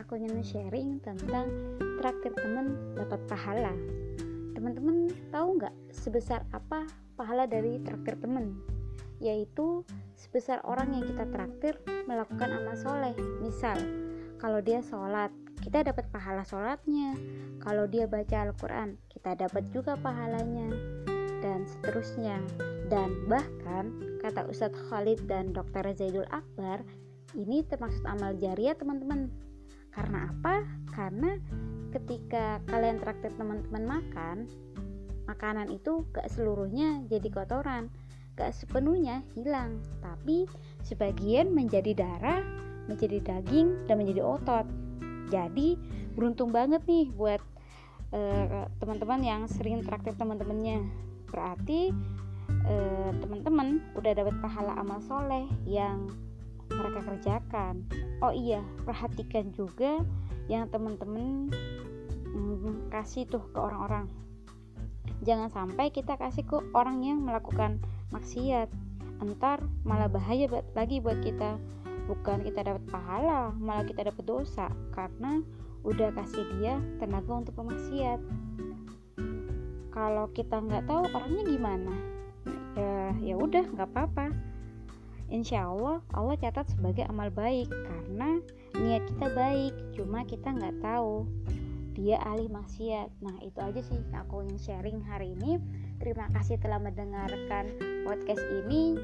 aku ingin sharing tentang traktir teman dapat pahala. Teman-teman tahu nggak sebesar apa pahala dari traktir teman? Yaitu sebesar orang yang kita traktir melakukan amal soleh. Misal, kalau dia sholat, kita dapat pahala sholatnya. Kalau dia baca Al-Quran, kita dapat juga pahalanya. Dan seterusnya. Dan bahkan, kata Ustadz Khalid dan Dr. Zaidul Akbar, ini termasuk amal jariah teman-teman. Karena apa? Karena ketika kalian traktir teman-teman makan makanan itu gak seluruhnya jadi kotoran gak sepenuhnya hilang. Tapi sebagian menjadi darah menjadi daging dan menjadi otot. Jadi beruntung banget nih buat uh, teman-teman yang sering traktir teman-temannya. Berarti uh, teman-teman udah dapat pahala amal soleh yang mereka kerjakan. Oh iya perhatikan juga yang teman-teman hmm, kasih tuh ke orang-orang. Jangan sampai kita kasih ke orang yang melakukan maksiat. Entar malah bahaya lagi buat kita. Bukan kita dapat pahala malah kita dapat dosa. Karena udah kasih dia tenaga untuk pemaksiat. Kalau kita nggak tahu orangnya gimana ya ya udah nggak apa-apa insya Allah Allah catat sebagai amal baik karena niat kita baik cuma kita nggak tahu dia ahli maksiat. Nah itu aja sih aku ingin sharing hari ini. Terima kasih telah mendengarkan podcast ini